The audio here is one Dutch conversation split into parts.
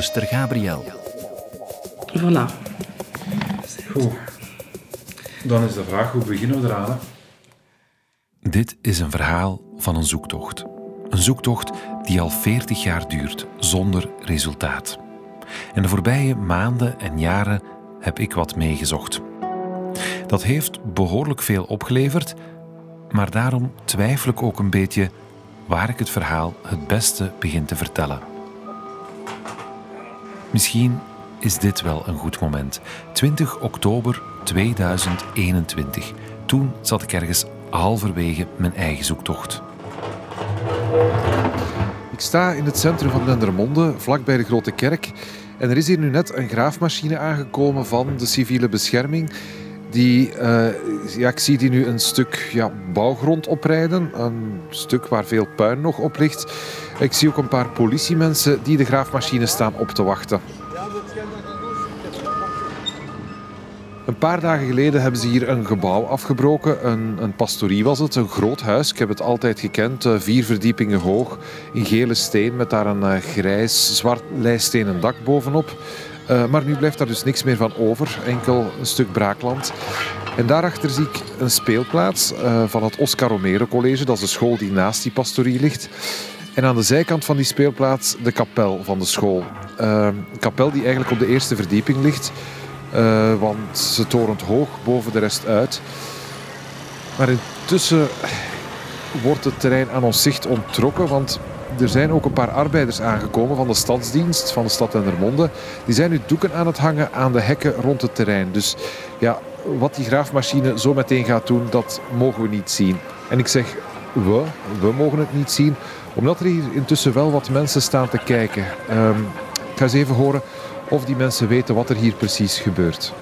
zuster Gabriel. Voilà. Goed. Dan is de vraag, hoe beginnen we eraan? Dit is een verhaal van een zoektocht. Een zoektocht die al 40 jaar duurt, zonder resultaat. En de voorbije maanden en jaren heb ik wat meegezocht. Dat heeft behoorlijk veel opgeleverd, maar daarom twijfel ik ook een beetje waar ik het verhaal het beste begin te vertellen. Misschien is dit wel een goed moment. 20 oktober 2021. Toen zat ik ergens halverwege mijn eigen zoektocht. Ik sta in het centrum van Dendermonde, vlakbij de Grote Kerk. En er is hier nu net een graafmachine aangekomen van de civiele bescherming. Die, uh, ja, ik zie die nu een stuk ja, bouwgrond oprijden. Een stuk waar veel puin nog op ligt. Ik zie ook een paar politiemensen die de graafmachine staan op te wachten. Een paar dagen geleden hebben ze hier een gebouw afgebroken. Een, een pastorie was het, een groot huis. Ik heb het altijd gekend, eh, vier verdiepingen hoog, in gele steen met daar een eh, grijs-zwart lijstenen dak bovenop. Uh, maar nu blijft daar dus niks meer van over, enkel een stuk braakland. En daarachter zie ik een speelplaats uh, van het Oscar Romero College. Dat is de school die naast die pastorie ligt. En aan de zijkant van die speelplaats de kapel van de school. Uh, een kapel die eigenlijk op de eerste verdieping ligt. Want ze torent hoog boven de rest uit. Maar intussen wordt het terrein aan ons zicht onttrokken, want er zijn ook een paar arbeiders aangekomen van de stadsdienst van de stad Dendermonde. Die zijn nu doeken aan het hangen aan de hekken rond het terrein. Dus ja, wat die graafmachine zo meteen gaat doen, dat mogen we niet zien. En ik zeg we, we mogen het niet zien, omdat er hier intussen wel wat mensen staan te kijken. Um, ik ga eens even horen of die mensen weten wat er hier precies gebeurt.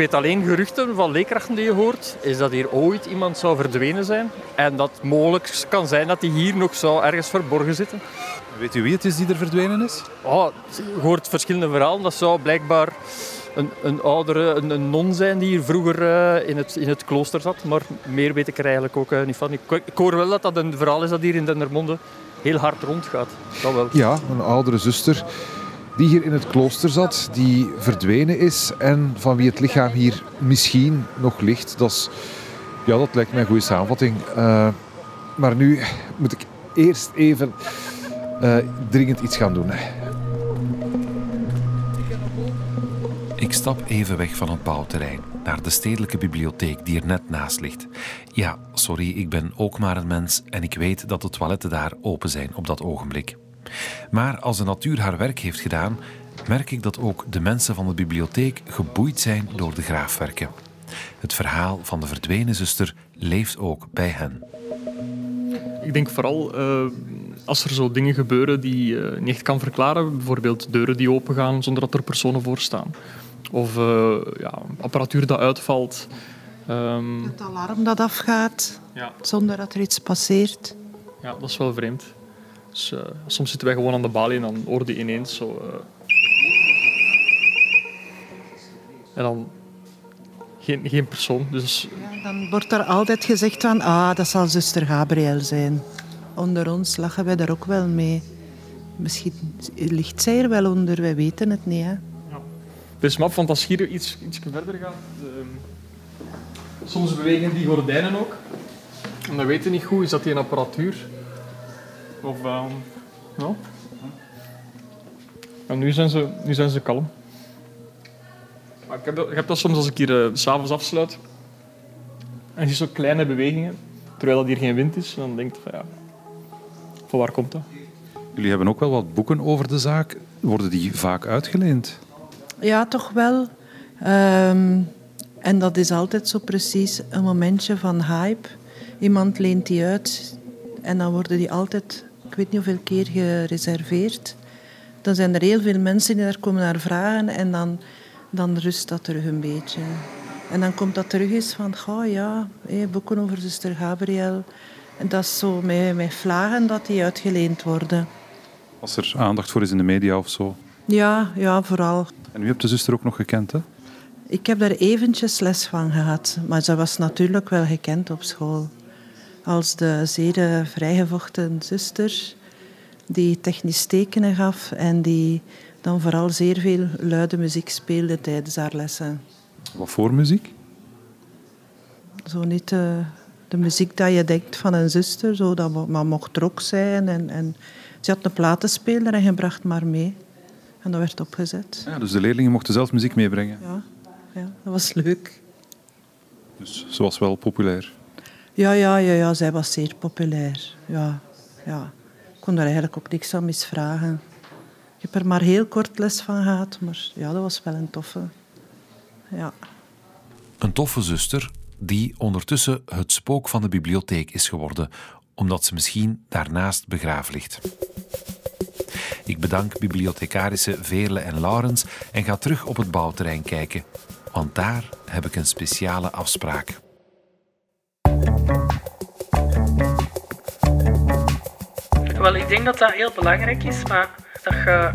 Ik weet alleen geruchten van leerkrachten die je hoort, is dat hier ooit iemand zou verdwenen zijn. En dat mogelijk kan zijn dat hij hier nog zou ergens verborgen zitten. Weet u wie het is die er verdwenen is? Oh, je hoort verschillende verhalen. Dat zou blijkbaar een, een oudere, een, een, non zijn die hier vroeger uh, in, het, in het klooster zat. Maar meer weet ik er eigenlijk ook uh, niet van. Ik, ik, hoor wel dat dat een verhaal is dat hier in Dendermonde heel hard rondgaat. Dat wel. Ja, een oudere zuster die hier in het klooster zat, die verdwenen is en van wie het lichaam hier misschien nog ligt. Dat, is, ja, dat lijkt mij een goede samenvatting. Uh, maar nu moet ik eerst even uh, dringend iets gaan doen. Ik stap even weg van het bouwterrein naar de stedelijke bibliotheek die er net naast ligt. Ja, sorry, ik ben ook maar een mens en ik weet dat de toiletten daar open zijn op dat ogenblik. Maar als de natuur haar werk heeft gedaan, merk ik dat ook de mensen van de bibliotheek geboeid zijn door de graafwerken. Het verhaal van de verdwenen zuster leeft ook bij hen. Ik denk vooral uh, als er zo dingen gebeuren die je niet echt kan verklaren, bijvoorbeeld deuren die opengaan zonder dat er personen voor staan. Of uh, ja, apparatuur dat uitvalt. Um... Het alarm dat afgaat ja. zonder dat er iets passeert. Ja, dat is wel vreemd. Dus, uh, soms zitten wij gewoon aan de balie en dan hoorde je ineens zo... Uh... En dan geen, geen persoon. Dus... Ja, dan wordt er altijd gezegd van, ah, dat zal zuster Gabriel zijn. Onder ons lachen wij daar ook wel mee. Misschien ligt zij er wel onder, wij weten het niet. Hè? Ja. Dus map, want als hier iets, iets verder gaat... Uh, soms bewegen die gordijnen ook. En dat weten niet goed, is dat die een apparatuur of, um, ja. En nu zijn ze, nu zijn ze kalm. Maar ik, heb dat, ik heb dat soms als ik hier uh, s'avonds afsluit. En je ziet zo kleine bewegingen, terwijl dat hier geen wind is. dan denk je van ja, van waar komt dat? Jullie hebben ook wel wat boeken over de zaak. Worden die vaak uitgeleend? Ja, toch wel. Um, en dat is altijd zo precies een momentje van hype. Iemand leent die uit en dan worden die altijd ik weet niet hoeveel keer gereserveerd. Dan zijn er heel veel mensen die daar komen naar vragen en dan, dan rust dat terug een beetje. En dan komt dat terug eens van, oh ja, boeken over zuster Gabriel. En dat is zo met, met vlagen dat die uitgeleend worden. Als er aandacht voor is in de media of zo? Ja, ja, vooral. En u hebt de zuster ook nog gekend, hè? Ik heb daar eventjes les van gehad, maar ze was natuurlijk wel gekend op school als de zeer vrijgevochten zuster. die technisch tekenen gaf en die dan vooral zeer veel luide muziek speelde tijdens haar lessen. Wat voor muziek? Zo niet de, de muziek dat je denkt van een zuster, zo, dat maar mocht rock zijn. En, en ze had een platenspeler en je bracht maar mee. En dat werd opgezet. Ja, dus de leerlingen mochten zelf muziek meebrengen? Ja, ja dat was leuk. Dus ze was wel populair? Ja, ja, ja, ja zij was zeer populair. Ja, ja. Ik kon daar eigenlijk ook niks aan misvragen. Ik heb er maar heel kort les van gehad, maar ja, dat was wel een toffe. Ja. Een toffe zuster die ondertussen het spook van de bibliotheek is geworden, omdat ze misschien daarnaast begraven ligt. Ik bedank bibliothecarissen Veerle en Laurens en ga terug op het bouwterrein kijken, want daar heb ik een speciale afspraak. Wel, ik denk dat dat heel belangrijk is, maar dat je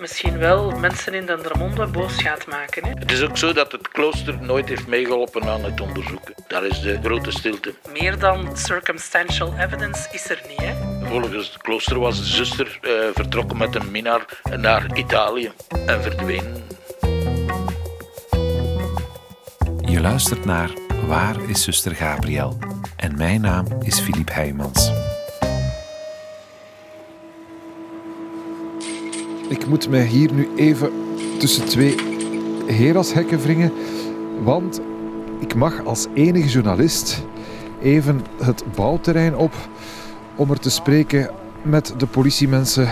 misschien wel mensen in Dendermonde boos gaat maken. Hè? Het is ook zo dat het klooster nooit heeft meegeholpen aan het onderzoeken. Daar is de grote stilte. Meer dan circumstantial evidence is er niet. Hè? Volgens het klooster was de zuster uh, vertrokken met een minnaar naar Italië en verdween. Je luistert naar Waar is zuster Gabriel? En mijn naam is Filip Heijmans. Ik moet mij hier nu even tussen twee herashekken wringen, want ik mag als enige journalist even het bouwterrein op om er te spreken met de politiemensen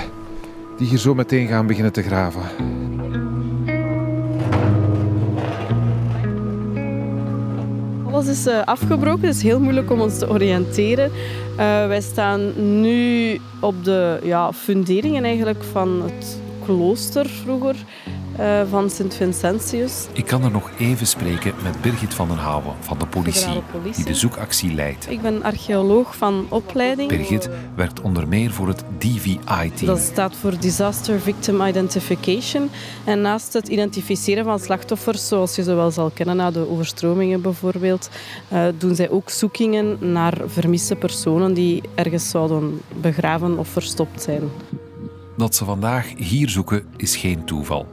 die hier zo meteen gaan beginnen te graven. Alles is uh, afgebroken, het is heel moeilijk om ons te oriënteren. Uh, wij staan nu op de ja, funderingen eigenlijk van het klooster vroeger uh, van Sint-Vincentius. Ik kan er nog even spreken met Birgit van den Houwen van de politie, die de zoekactie leidt. Ik ben archeoloog van opleiding. Birgit werkt onder meer voor het DVI-team. Dat staat voor Disaster Victim Identification. En naast het identificeren van slachtoffers, zoals je ze wel zal kennen na de overstromingen bijvoorbeeld, uh, doen zij ook zoekingen naar vermiste personen die ergens zouden begraven of verstopt zijn. Dat ze vandaag hier zoeken is geen toeval.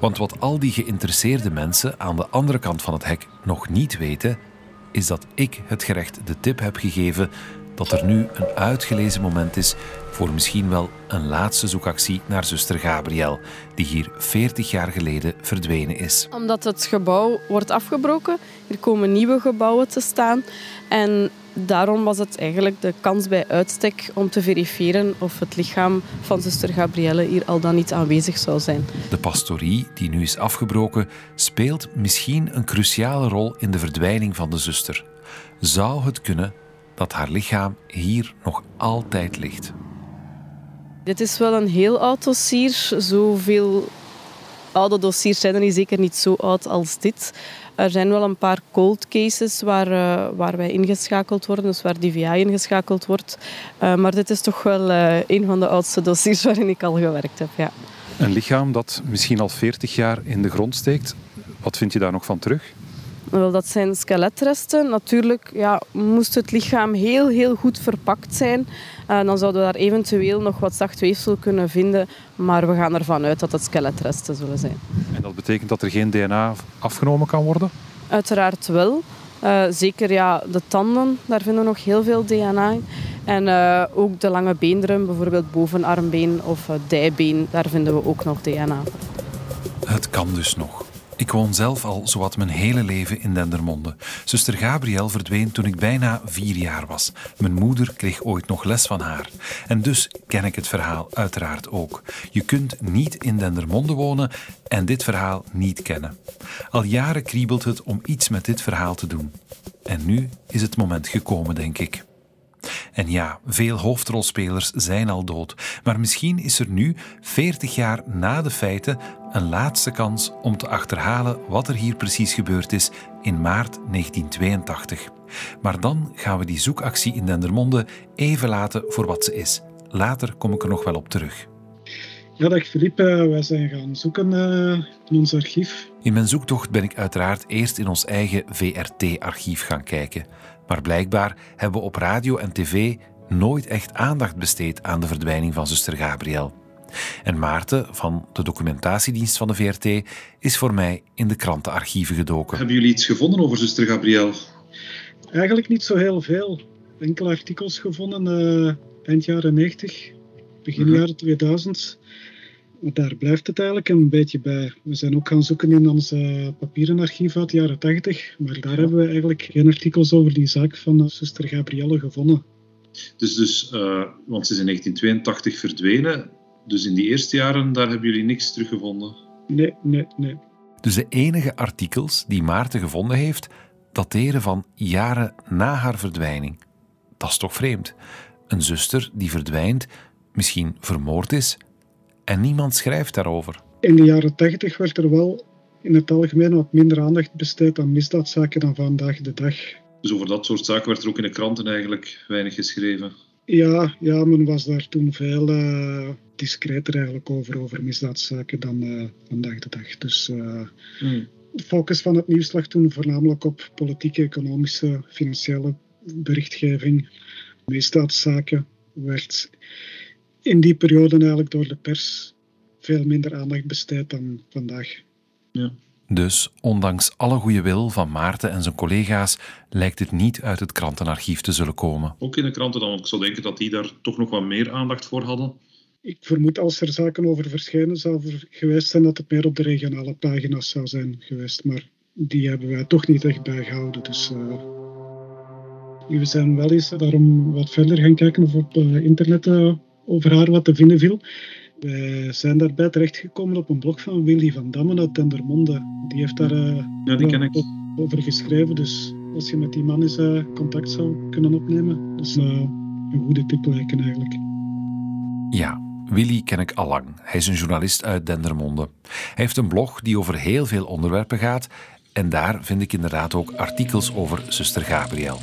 Want wat al die geïnteresseerde mensen aan de andere kant van het hek nog niet weten, is dat ik het gerecht de tip heb gegeven dat er nu een uitgelezen moment is voor misschien wel een laatste zoekactie naar zuster Gabriel, die hier 40 jaar geleden verdwenen is. Omdat het gebouw wordt afgebroken, er komen nieuwe gebouwen te staan en daarom was het eigenlijk de kans bij uitstek om te verifiëren of het lichaam van zuster Gabrielle hier al dan niet aanwezig zou zijn. De pastorie, die nu is afgebroken, speelt misschien een cruciale rol in de verdwijning van de zuster. Zou het kunnen dat haar lichaam hier nog altijd ligt? Dit is wel een heel oud dossier. Zoveel oude dossiers zijn er niet, zeker niet zo oud als dit. Er zijn wel een paar cold cases waar, uh, waar wij ingeschakeld worden, dus waar DVI ingeschakeld wordt. Uh, maar dit is toch wel uh, een van de oudste dossiers waarin ik al gewerkt heb. Ja. Een lichaam dat misschien al 40 jaar in de grond steekt, wat vind je daar nog van terug? Wel, dat zijn skeletresten. Natuurlijk ja, moest het lichaam heel, heel goed verpakt zijn. Uh, dan zouden we daar eventueel nog wat zacht weefsel kunnen vinden. Maar we gaan ervan uit dat het skeletresten zullen zijn. En dat betekent dat er geen DNA afgenomen kan worden? Uiteraard wel. Uh, zeker ja, de tanden, daar vinden we nog heel veel DNA in. En uh, ook de lange beenderen, bijvoorbeeld bovenarmbeen of dijbeen, daar vinden we ook nog DNA. Het kan dus nog. Ik woon zelf al zowat mijn hele leven in Dendermonde. Zuster Gabriel verdween toen ik bijna vier jaar was. Mijn moeder kreeg ooit nog les van haar. En dus ken ik het verhaal uiteraard ook. Je kunt niet in Dendermonde wonen en dit verhaal niet kennen. Al jaren kriebelt het om iets met dit verhaal te doen. En nu is het moment gekomen, denk ik. En ja, veel hoofdrolspelers zijn al dood, maar misschien is er nu, 40 jaar na de feiten, een laatste kans om te achterhalen wat er hier precies gebeurd is in maart 1982. Maar dan gaan we die zoekactie in Dendermonde even laten voor wat ze is. Later kom ik er nog wel op terug. Ja, dag Filip. Wij zijn gaan zoeken uh, in ons archief. In mijn zoektocht ben ik uiteraard eerst in ons eigen VRT-archief gaan kijken. Maar blijkbaar hebben we op radio en tv nooit echt aandacht besteed aan de verdwijning van zuster Gabriel. En Maarten van de documentatiedienst van de VRT is voor mij in de krantenarchieven gedoken. Hebben jullie iets gevonden over zuster Gabriel? Eigenlijk niet zo heel veel. Enkele artikels gevonden uh, eind jaren 90, begin Mhm. jaren 2000. Maar daar blijft het eigenlijk een beetje bij. We zijn ook gaan zoeken in ons eh, papieren archief uit de jaren 80, maar daar hebben we eigenlijk geen artikels over die zaak van eh, zuster Gabrielle gevonden. Dus, dus eh, want ze is in 1982 verdwenen. Dus in die eerste jaren, daar hebben jullie niks teruggevonden. Nee, nee, nee. Dus de enige artikels die Maarten gevonden heeft, dateren van jaren na haar verdwijning. Dat is toch vreemd? Een zuster die verdwijnt, misschien vermoord is, en niemand schrijft daarover. In de jaren 80 werd er wel in het algemeen wat minder aandacht besteed aan misdaadzaken dan vandaag de dag. Dus over dat soort zaken werd er ook in de kranten eigenlijk weinig geschreven. Ja, ja men was daar toen veel eh, discreter eigenlijk over, over misdaadzaken dan eh, vandaag de dag. Dus eh, de focus van het nieuws lag toen voornamelijk op politieke, economische, financiële berichtgeving. Misdaadzaken werd in die periode eigenlijk door de pers veel minder aandacht besteed dan vandaag. Ja. Dus ondanks alle goede wil van Maarten en zijn collega's lijkt het niet uit het krantenarchief te zullen komen. Ook in de kranten dan, want ik zou denken dat die daar toch nog wat meer aandacht voor hadden. Ik vermoed als er zaken over verschenen zou er geweest zijn dat het meer op de regionale pagina's zou zijn geweest. Maar die hebben wij toch niet echt bijgehouden. Dus uh, we zijn wel eens daarom wat verder gaan kijken of op uh, internet uh, over haar wat te vinden viel. Wij zijn daarbij terechtgekomen op een blog van Willy van Dammen uit Dendermonde. Die heeft daar ja, die ken ik. over geschreven. Dus als je met die man eens contact zou kunnen opnemen, dat is een goede tip lijken eigenlijk. Ja, Willy ken ik al lang. Hij is een journalist uit Dendermonde. Hij heeft een blog die over heel veel onderwerpen gaat. En daar vind ik inderdaad ook artikels over zuster Gabriel.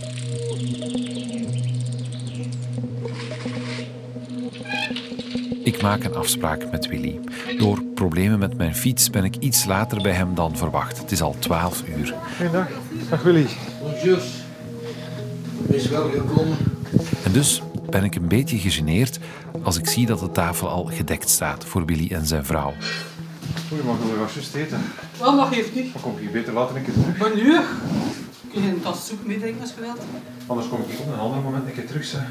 Ik maak een afspraak met Willy. Door problemen met mijn fiets ben ik iets later bij hem dan verwacht. Het is al 12 uur. Goedendag. Dag Willy. Bonjour. Wees welgekomen. En dus ben ik een beetje gegeneerd als ik zie dat de tafel al gedekt staat voor Willy en zijn vrouw. Goedemorgen, we gaan juist eten. Wat mag heeft niet? Dan kom ik beter later een keer terug. Maar nu? Kun je een tas soep meedrinken als je wilt? Anders kom ik op een ander moment een keer terug. Zeg.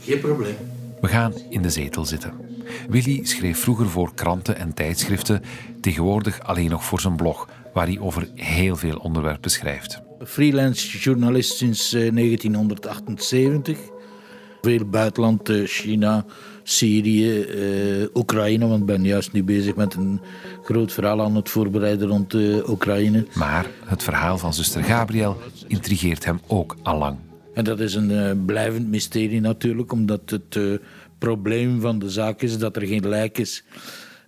Geen probleem. We gaan in de zetel zitten. Willy schreef vroeger voor kranten en tijdschriften, tegenwoordig alleen nog voor zijn blog, waar hij over heel veel onderwerpen schrijft. Freelance journalist sinds uh, 1978. Veel buitenland, uh, China, Syrië, uh, Oekraïne, want ik ben juist nu bezig met een groot verhaal aan het voorbereiden rond Oekraïne. Maar het verhaal van zuster Gabriel intrigeert hem ook allang. En dat is een uh, blijvend mysterie natuurlijk, omdat het uh, probleem van de zaak is dat er geen lijk is.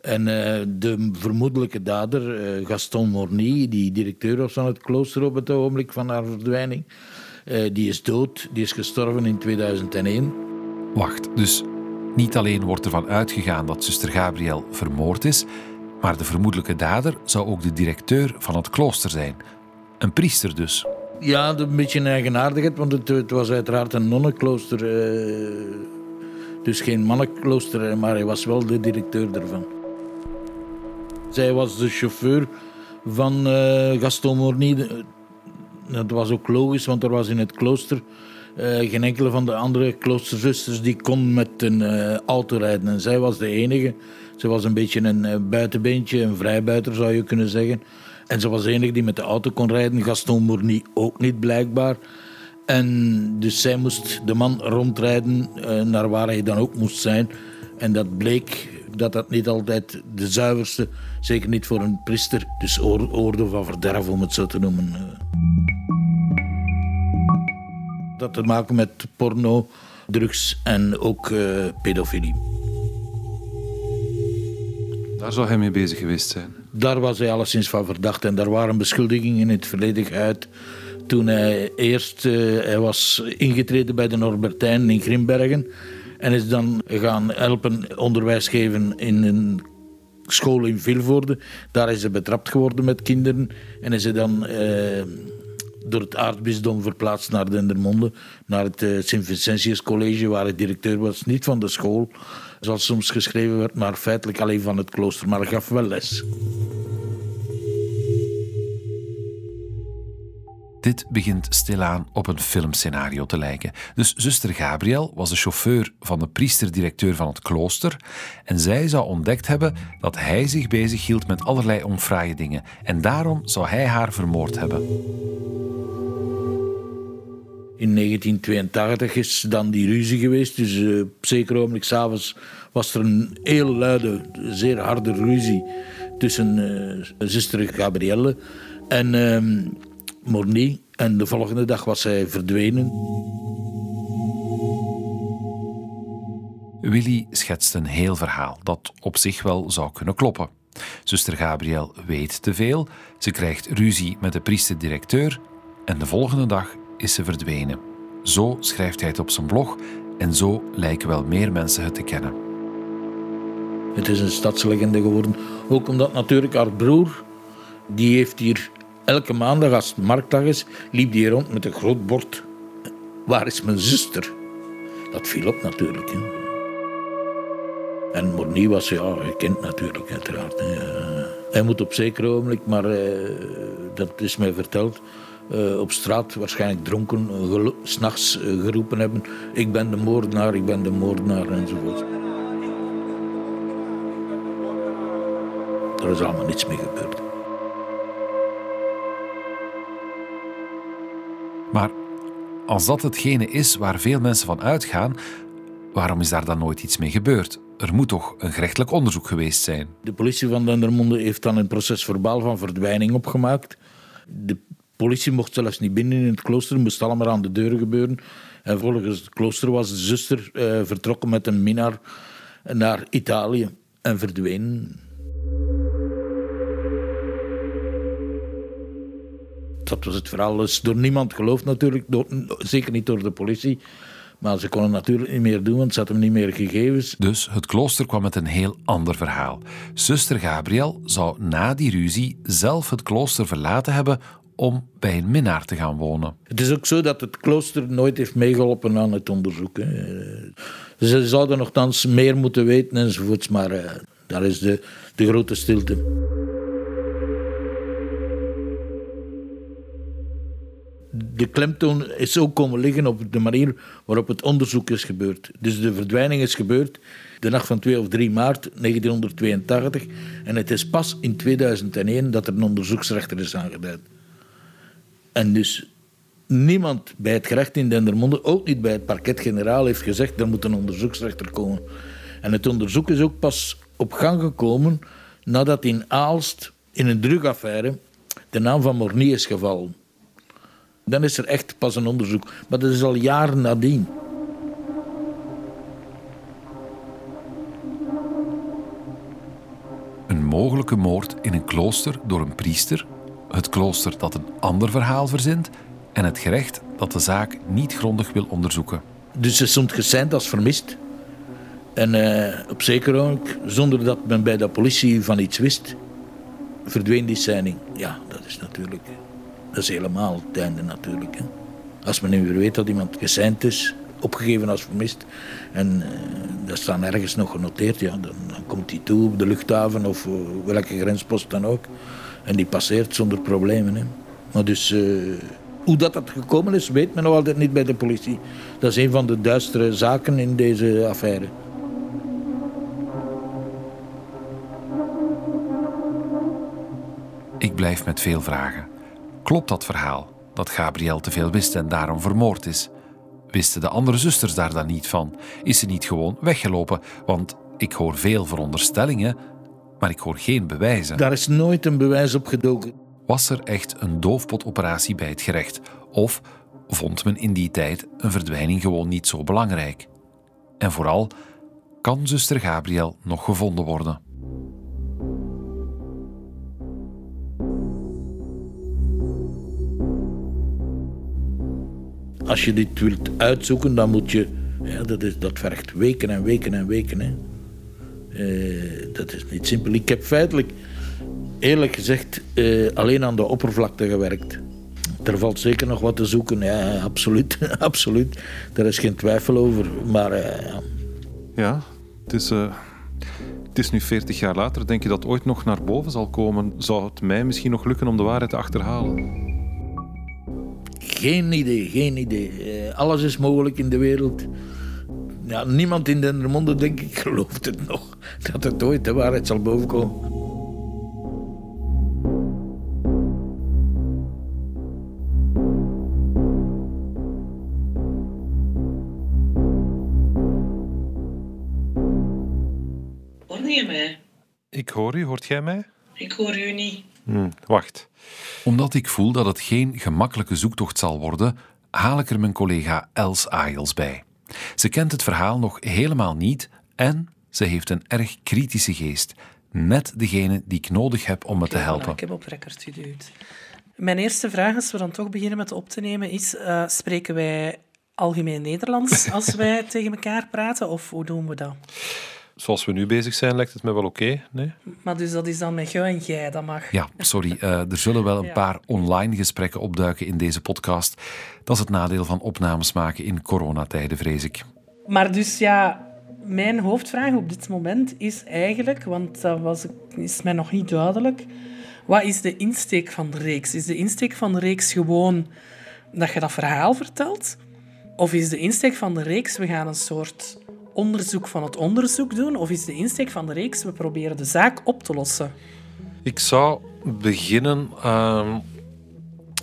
En uh, de vermoedelijke dader, Gaston Morny, die directeur was van het klooster op het ogenblik van haar verdwijning, die is dood, die is gestorven in 2001. Wacht, dus niet alleen wordt ervan uitgegaan dat zuster Gabriel vermoord is, maar de vermoedelijke dader zou ook de directeur van het klooster zijn. Een priester dus. Ja, een beetje een eigenaardigheid, want het, was uiteraard een nonnenklooster. Uh, dus geen mannenklooster, maar hij was wel de directeur ervan. Zij was de chauffeur van uh, Gaston Morny. Dat was ook logisch, want er was in het klooster geen enkele van de andere kloosterzusters die kon met een auto rijden. En zij was de enige. Ze was een beetje een buitenbeentje, een vrijbuiter zou je kunnen zeggen. En ze was de enige die met de auto kon rijden. Gaston Mourny ook niet, blijkbaar. En dus zij moest de man rondrijden uh, naar waar hij dan ook moest zijn. En dat bleek dat dat niet altijd de zuiverste, zeker niet voor een priester, dus oor, oorde van verderf om het zo te noemen. Dat te maken met porno, drugs en ook uh, pedofilie. Daar zou hij mee bezig geweest zijn. Daar was hij alleszins van verdacht. En daar waren beschuldigingen in het verleden uit. Toen hij eerst uh, hij was ingetreden bij de Norbertijn in Grimbergen. En is dan gaan helpen onderwijs geven in een school in Vilvoorde. Daar is hij betrapt geworden met kinderen. En is hij dan uh, door het aartsbisdom verplaatst naar Dendermonde, naar het uh, Sint-Vincentius College, waar hij directeur was. Niet van de school, zoals soms geschreven werd, maar feitelijk alleen van het klooster. Maar gaf wel les. Dit begint stilaan op een filmscenario te lijken. Dus zuster Gabriel was de chauffeur van de priesterdirecteur van het klooster en zij zou ontdekt hebben dat hij zich bezig hield met allerlei onfraaie dingen en daarom zou hij haar vermoord hebben. In 1982 is dan die ruzie geweest, dus uh, op zeker ogenblik s'avonds was er een heel luide, zeer harde ruzie tussen uh, zuster Gabrielle en... Uh. En de volgende dag was zij verdwenen. Willy schetst een heel verhaal dat op zich wel zou kunnen kloppen. Zuster Gabriel weet te veel, ze krijgt ruzie met de priester-directeur en de volgende dag is ze verdwenen. Zo schrijft hij het op zijn blog en zo lijken wel meer mensen het te kennen. Het is een stadslegende geworden, ook omdat natuurlijk haar broer, die heeft hier Elke maandag als het marktdag is, liep hij rond met een groot bord. Waar is mijn zuster? Dat viel op natuurlijk. Hè. En Morny was ja, gekend natuurlijk, uiteraard. Hij moet op zeker ogenblik, maar eh, dat is mij verteld, eh, op straat waarschijnlijk dronken, s'nachts uh, geroepen hebben: Ik ben de moordenaar, ik ben de moordenaar enzovoort. Er is allemaal niets mee gebeurd. Maar als dat hetgene is waar veel mensen van uitgaan, waarom is daar dan nooit iets mee gebeurd? Er moet toch een gerechtelijk onderzoek geweest zijn? De politie van Dendermonde heeft dan een proces verbaal van verdwijning opgemaakt. De politie mocht zelfs niet binnen in het klooster, moest allemaal aan de deuren gebeuren. En volgens het klooster was de zuster eh, vertrokken met een minnaar naar Italië en verdwenen. dat was het verhaal. Dus door niemand geloofd natuurlijk, zeker niet door de politie. Maar ze konden natuurlijk niet meer doen, want ze hadden niet meer gegevens. Dus het klooster kwam met een heel ander verhaal. Zuster Gabriel zou na die ruzie zelf het klooster verlaten hebben om bij een minnaar te gaan wonen. Het is ook zo dat het klooster nooit heeft meegeholpen aan het onderzoek. Ze zouden nogthans meer moeten weten enzovoorts, maar uh, daar is de, de grote stilte. de klemtoon is ook komen liggen op de manier waarop het onderzoek is gebeurd. Dus de verdwijning is gebeurd de nacht van 2 of 3 maart 1982 en het is pas in 2001 dat er een onderzoeksrechter is aangeduid. En dus niemand bij het gerecht in Dendermonde, ook niet bij het parket-generaal, heeft gezegd er moet een onderzoeksrechter komen. En het onderzoek is ook pas op gang gekomen nadat in Aalst, in een drugaffaire, de naam van Morny is gevallen. Dan is er echt pas een onderzoek. Maar dat is al jaren nadien. Een mogelijke moord in een klooster door een priester, het klooster dat een ander verhaal verzint en het gerecht dat de zaak niet grondig wil onderzoeken. Dus ze stond geseind als vermist. En uh, op zeker ook, zonder dat men bij de politie van iets wist, verdween die seining. Ja, dat is natuurlijk dat is helemaal het einde natuurlijk. Als men nu weer weet dat iemand geseind is, opgegeven als vermist, en uh, dat staat ergens nog genoteerd, ja, dan, komt hij toe op de luchthaven of uh, welke grenspost dan ook. En die passeert zonder problemen. Hè. Maar dus, uh, hoe dat, dat gekomen is, weet men nog altijd niet bij de politie. Dat is een van de duistere zaken in deze affaire. Ik blijf met veel vragen. Klopt dat verhaal? Dat Gabriel te veel wist en daarom vermoord is? Wisten de andere zusters daar dan niet van? Is ze niet gewoon weggelopen? Want ik hoor veel veronderstellingen, maar ik hoor geen bewijzen. Daar is nooit een bewijs op gedoken. Was er echt een doofpotoperatie bij het gerecht? Of vond men in die tijd een verdwijning gewoon niet zo belangrijk? En vooral, kan zuster Gabriel nog gevonden worden? Als je dit wilt uitzoeken, dan moet je... Ja, dat, is, dat vergt weken en weken en weken. Hè. Uh, dat is niet simpel. Ik heb feitelijk, eerlijk gezegd, uh, alleen aan de oppervlakte gewerkt. Er valt zeker nog wat te zoeken, ja, absoluut. absoluut. Daar is geen twijfel over. Maar uh, ja. ja, het is, het is nu 40 jaar later. Denk je dat ooit nog naar boven zal komen? Zou het mij misschien nog lukken om de waarheid te achterhalen? Geen idee, geen idee. Alles is mogelijk in de wereld. Ja, niemand in de monden, denk ik, gelooft het nog. Dat het ooit de waarheid zal bovenkomen. Ik hoor u, hoort jij mij? Ik hoor u niet. Hmm, wacht. Omdat ik voel dat het geen gemakkelijke zoektocht zal worden, haal ik er mijn collega Els Ayels bij. Ze kent het verhaal nog helemaal niet en ze heeft een erg kritische geest. Net degene die ik nodig heb om me te helpen. ik heb op record geduwd. Mijn eerste vraag, als we dan toch beginnen met op te nemen, is: uh, spreken wij algemeen Nederlands als wij tegen elkaar praten of hoe doen we dat? Zoals we nu bezig zijn, lijkt het me wel oké. nee? Maar dus dat is dan met jou en jij, dat mag. Ja, sorry. Uh, er zullen wel een paar online gesprekken opduiken in deze podcast. Dat is het nadeel van opnames maken in coronatijden, vrees ik. Maar dus ja, mijn hoofdvraag op dit moment is eigenlijk, want dat was, is mij nog niet duidelijk, wat is de insteek van de reeks? Is de insteek van de reeks gewoon dat je dat verhaal vertelt? Of is de insteek van de reeks, we gaan een soort onderzoek van het onderzoek doen? Of is de insteek van de reeks, we proberen de zaak op te lossen? Ik zou beginnen uh,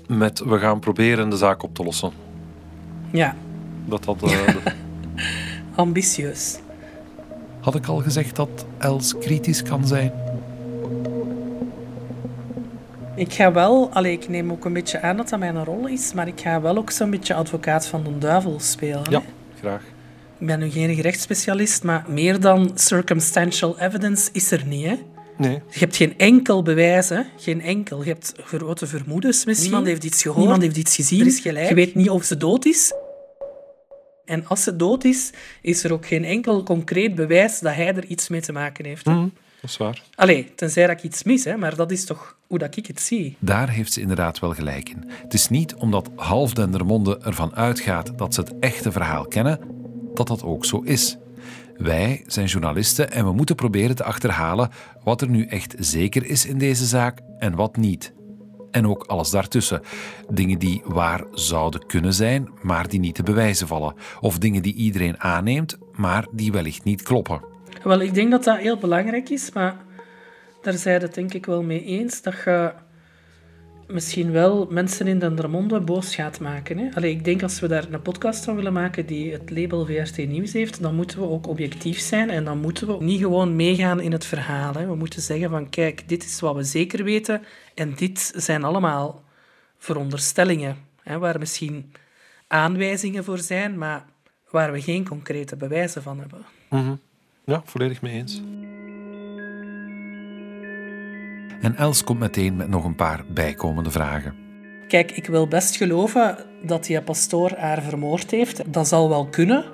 met, we gaan proberen de zaak op te lossen. Ja. Dat had... Uh, Ambitieus. Had ik al gezegd dat Els kritisch kan zijn? Ik ga wel, allee, ik neem ook een beetje aan dat dat mijn rol is, maar ik ga wel ook zo'n beetje advocaat van de duivel spelen. Ja, graag. Ik ben nu geen gerechtsspecialist, maar meer dan circumstantial evidence is er niet. Hè? Nee. Je hebt geen enkel bewijs, hè? geen enkel. Je hebt grote vermoedens misschien. Niemand heeft iets gehoord, niemand heeft iets gezien. Er is gelijk. Je weet niet of ze dood is. En als ze dood is, is er ook geen enkel concreet bewijs dat hij er iets mee te maken heeft. Mm, dat is waar. Allee, tenzij dat ik iets mis, hè, maar dat is toch hoe dat ik het zie. Daar heeft ze inderdaad wel gelijk in. Het is niet omdat half Dendermonde ervan uitgaat dat ze het echte verhaal kennen, dat dat ook zo is. Wij zijn journalisten en we moeten proberen te achterhalen wat er nu echt zeker is in deze zaak en wat niet. En ook alles daartussen. Dingen die waar zouden kunnen zijn, maar die niet te bewijzen vallen. Of dingen die iedereen aanneemt, maar die wellicht niet kloppen. Wel, ik denk dat dat heel belangrijk is, maar daar zijn het denk ik wel mee eens dat je misschien wel mensen in Dendermonde boos gaat maken. Hè? Allee, ik denk als we daar een podcast van willen maken die het label VRT Nieuws heeft, dan moeten we ook objectief zijn en dan moeten we niet gewoon meegaan in het verhaal. Hè? We moeten zeggen van kijk, dit is wat we zeker weten en dit zijn allemaal veronderstellingen, hè, waar misschien aanwijzingen voor zijn, maar waar we geen concrete bewijzen van hebben. Mm Ja, volledig mee eens. En Els komt meteen met nog een paar bijkomende vragen. Kijk, ik wil best geloven dat die pastoor haar vermoord heeft. Dat zal wel kunnen.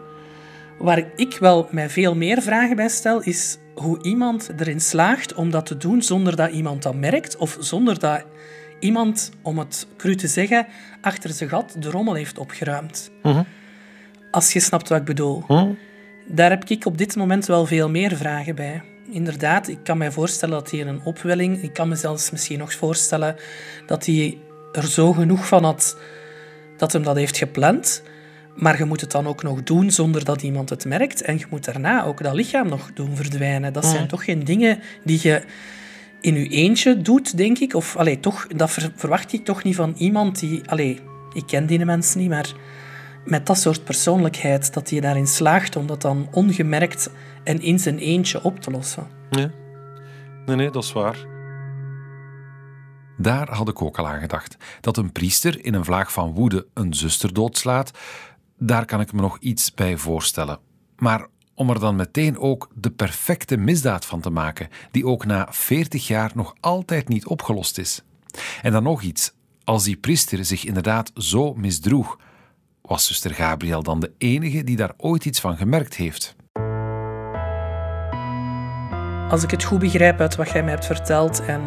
Waar ik wel mij veel meer vragen bij stel, is hoe iemand erin slaagt om dat te doen zonder dat iemand dat merkt of zonder dat iemand, om het cru te zeggen, achter zijn gat de rommel heeft opgeruimd. Mhm. Als je snapt wat ik bedoel. Mhm. Daar heb ik op dit moment wel veel meer vragen bij inderdaad, ik kan mij voorstellen dat hij een opwelling... Ik kan me zelfs misschien nog voorstellen dat hij er zo genoeg van had dat hem dat heeft gepland. Maar je moet het dan ook nog doen zonder dat iemand het merkt. En je moet daarna ook dat lichaam nog doen verdwijnen. Dat zijn Mm. toch geen dingen die je in je eentje doet, denk ik. Of allee, toch, dat ver- verwacht ik toch niet van iemand die... Allee, ik ken die mensen niet, maar met dat soort persoonlijkheid, dat hij daarin slaagt om dat dan ongemerkt en in zijn eentje op te lossen. Nee. nee, nee, dat is waar. Daar had ik ook al aan gedacht. Dat een priester in een vlaag van woede een zuster doodslaat, daar kan ik me nog iets bij voorstellen. Maar om er dan meteen ook de perfecte misdaad van te maken, die ook na 40 jaar nog altijd niet opgelost is. En dan nog iets. Als die priester zich inderdaad zo misdroeg, was zuster Gabriel dan de enige die daar ooit iets van gemerkt heeft? Als ik het goed begrijp uit wat jij mij hebt verteld en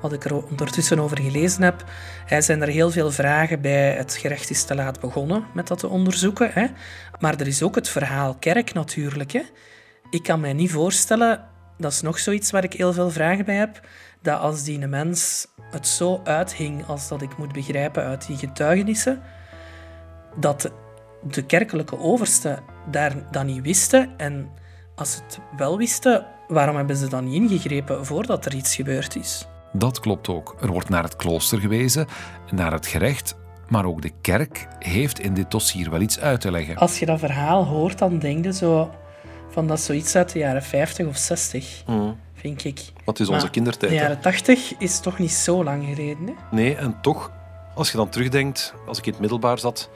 wat ik er ondertussen over gelezen heb, zijn er heel veel vragen bij het gerecht is te laat begonnen met dat te onderzoeken. Hè. Maar er is ook het verhaal kerk natuurlijk. Hè. Ik kan mij niet voorstellen, dat is nog zoiets waar ik heel veel vragen bij heb, dat als die mens het zo uithing als dat ik moet begrijpen uit die getuigenissen, dat de kerkelijke oversten daar dat niet wisten. En als ze het wel wisten, waarom hebben ze dan niet ingegrepen voordat er iets gebeurd is? Dat klopt ook. Er wordt naar het klooster gewezen, naar het gerecht, maar ook de kerk heeft in dit dossier wel iets uit te leggen. Als je dat verhaal hoort, dan denk je zo van dat is zoiets uit de jaren 50 of 60, mm. vind ik. Wat is onze kindertijd? De jaren 80 is toch niet zo lang geleden. Hè? Nee, en toch, als je dan terugdenkt, als ik in het middelbaar zat,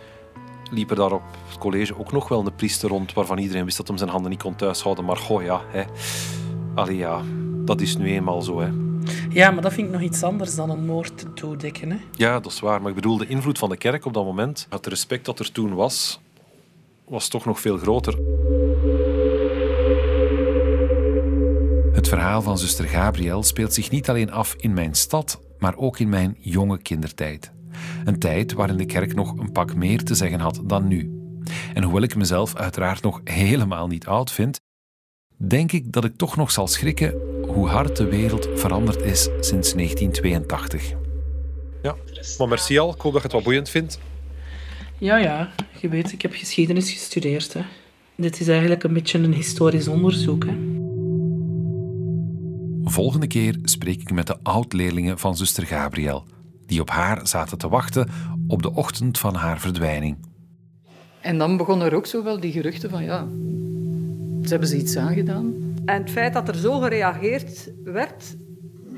liep er daar op het college ook nog wel een priester rond waarvan iedereen wist dat hem zijn handen niet kon thuishouden. Maar goh, ja, hè. Allee, ja, dat is nu eenmaal zo. Hè. Ja, maar dat vind ik nog iets anders dan een moord te toedekken. Hè? Ja, dat is waar. Maar ik bedoel, de invloed van de kerk op dat moment, het respect dat er toen was, was toch nog veel groter. Het verhaal van zuster Gabriel speelt zich niet alleen af in mijn stad, maar ook in mijn jonge kindertijd. Een tijd waarin de kerk nog een pak meer te zeggen had dan nu. En hoewel ik mezelf uiteraard nog helemaal niet oud vind, denk ik dat ik toch nog zal schrikken hoe hard de wereld veranderd is sinds 1982. Ja, maar merci al. Ik hoop dat je het wat boeiend vindt. Ja, ja. Je weet, ik heb geschiedenis gestudeerd. Hè. Dit is eigenlijk een beetje een historisch onderzoek. Hè. Volgende keer spreek ik met de oud-leerlingen van zuster Gabriel die op haar zaten te wachten op de ochtend van haar verdwijning. En dan begonnen er ook zo wel die geruchten van ja, ze hebben ze iets aangedaan. En het feit dat er zo gereageerd werd,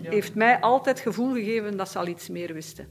heeft mij altijd het gevoel gegeven dat ze al iets meer wisten.